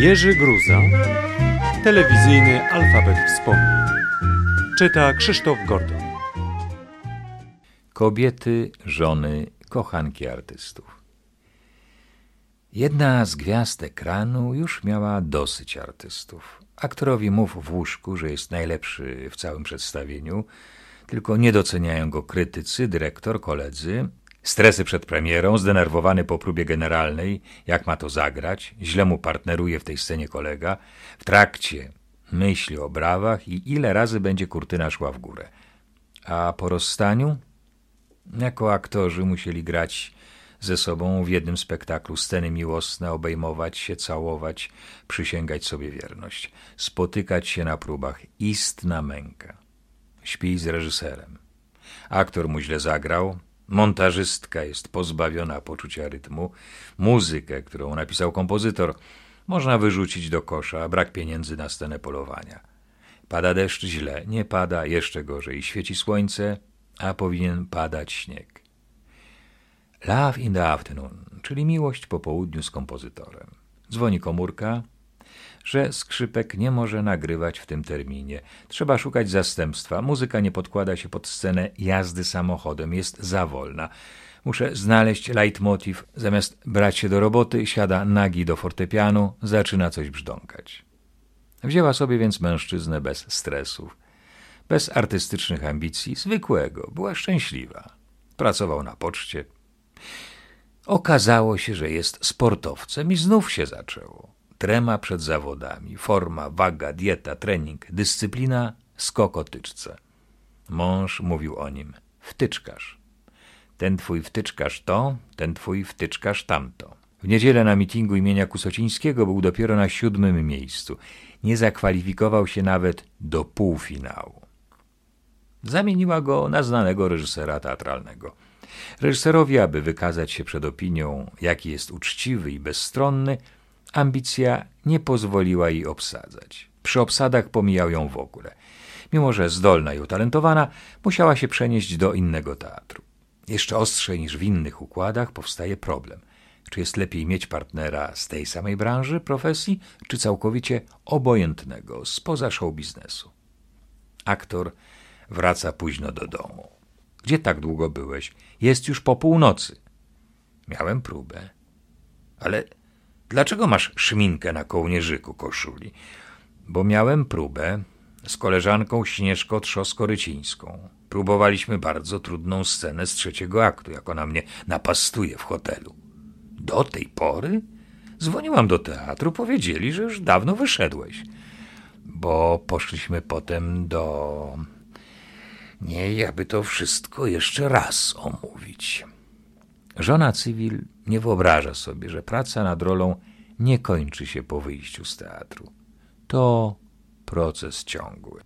Jerzy Gruza, telewizyjny alfabet wspomnień. Czyta Krzysztof Gordon. Kobiety, żony, kochanki artystów. Jedna z gwiazd ekranu już miała dosyć artystów. Aktorowi mów w łóżku, że jest najlepszy w całym przedstawieniu, tylko nie doceniają go krytycy, dyrektor, koledzy. Stresy przed premierą, zdenerwowany po próbie generalnej, jak ma to zagrać, źle mu partneruje w tej scenie kolega. W trakcie myśli o brawach i ile razy będzie kurtyna szła w górę. A po rozstaniu jako aktorzy musieli grać ze sobą w jednym spektaklu sceny miłosne, obejmować się, całować, przysięgać sobie wierność, spotykać się na próbach. Istna męka. Śpi z reżyserem. Aktor mu źle zagrał, montażystka jest pozbawiona poczucia rytmu, muzykę, którą napisał kompozytor, można wyrzucić do kosza, brak pieniędzy na scenę polowania. Pada deszcz źle, nie pada, jeszcze gorzej, świeci słońce, a powinien padać śnieg. Love in the afternoon, czyli miłość po południu z kompozytorem. Dzwoni komórka, że skrzypek nie może nagrywać w tym terminie. Trzeba szukać zastępstwa. Muzyka nie podkłada się pod scenę jazdy samochodem, jest za wolna. Muszę znaleźć leitmotiv. Zamiast brać się do roboty, siada nagi do fortepianu, zaczyna coś brzdąkać. Wzięła sobie więc mężczyznę bez stresów, bez artystycznych ambicji, zwykłego. Była szczęśliwa. Pracował na poczcie. Okazało się, że jest sportowcem i znów się zaczęło. Trema przed zawodami, forma, waga, dieta, trening, dyscyplina, skok o tyczce. Mąż mówił o nim, wtyczkarz. Ten twój wtyczkarz to, ten twój wtyczkarz tamto. W niedzielę na mitingu imienia Kusocińskiego był dopiero na siódmym miejscu. Nie zakwalifikował się nawet do półfinału. Zamieniła go na znanego reżysera teatralnego. Reżyserowi, aby wykazać się przed opinią, jaki jest uczciwy i bezstronny, ambicja nie pozwoliła jej obsadzać. Przy obsadach pomijał ją w ogóle. Mimo, że zdolna i utalentowana, musiała się przenieść do innego teatru. Jeszcze ostrzej niż w innych układach powstaje problem. Czy jest lepiej mieć partnera z tej samej branży, profesji, czy całkowicie obojętnego, spoza show biznesu? Aktor wraca późno do domu. Gdzie tak długo byłeś? Jest już po północy. Miałem próbę. Ale dlaczego masz szminkę na kołnierzyku koszuli? Bo miałem próbę z koleżanką Śnieżką Trzosko-Rycińską. Próbowaliśmy bardzo trudną scenę z trzeciego aktu, jak ona mnie napastuje w hotelu. Do tej pory? Dzwoniłam do teatru, powiedzieli, że już dawno wyszedłeś. Bo poszliśmy potem do nie, aby to wszystko jeszcze raz omówić. Żona cywil nie wyobraża sobie, że praca nad rolą nie kończy się po wyjściu z teatru. To proces ciągły.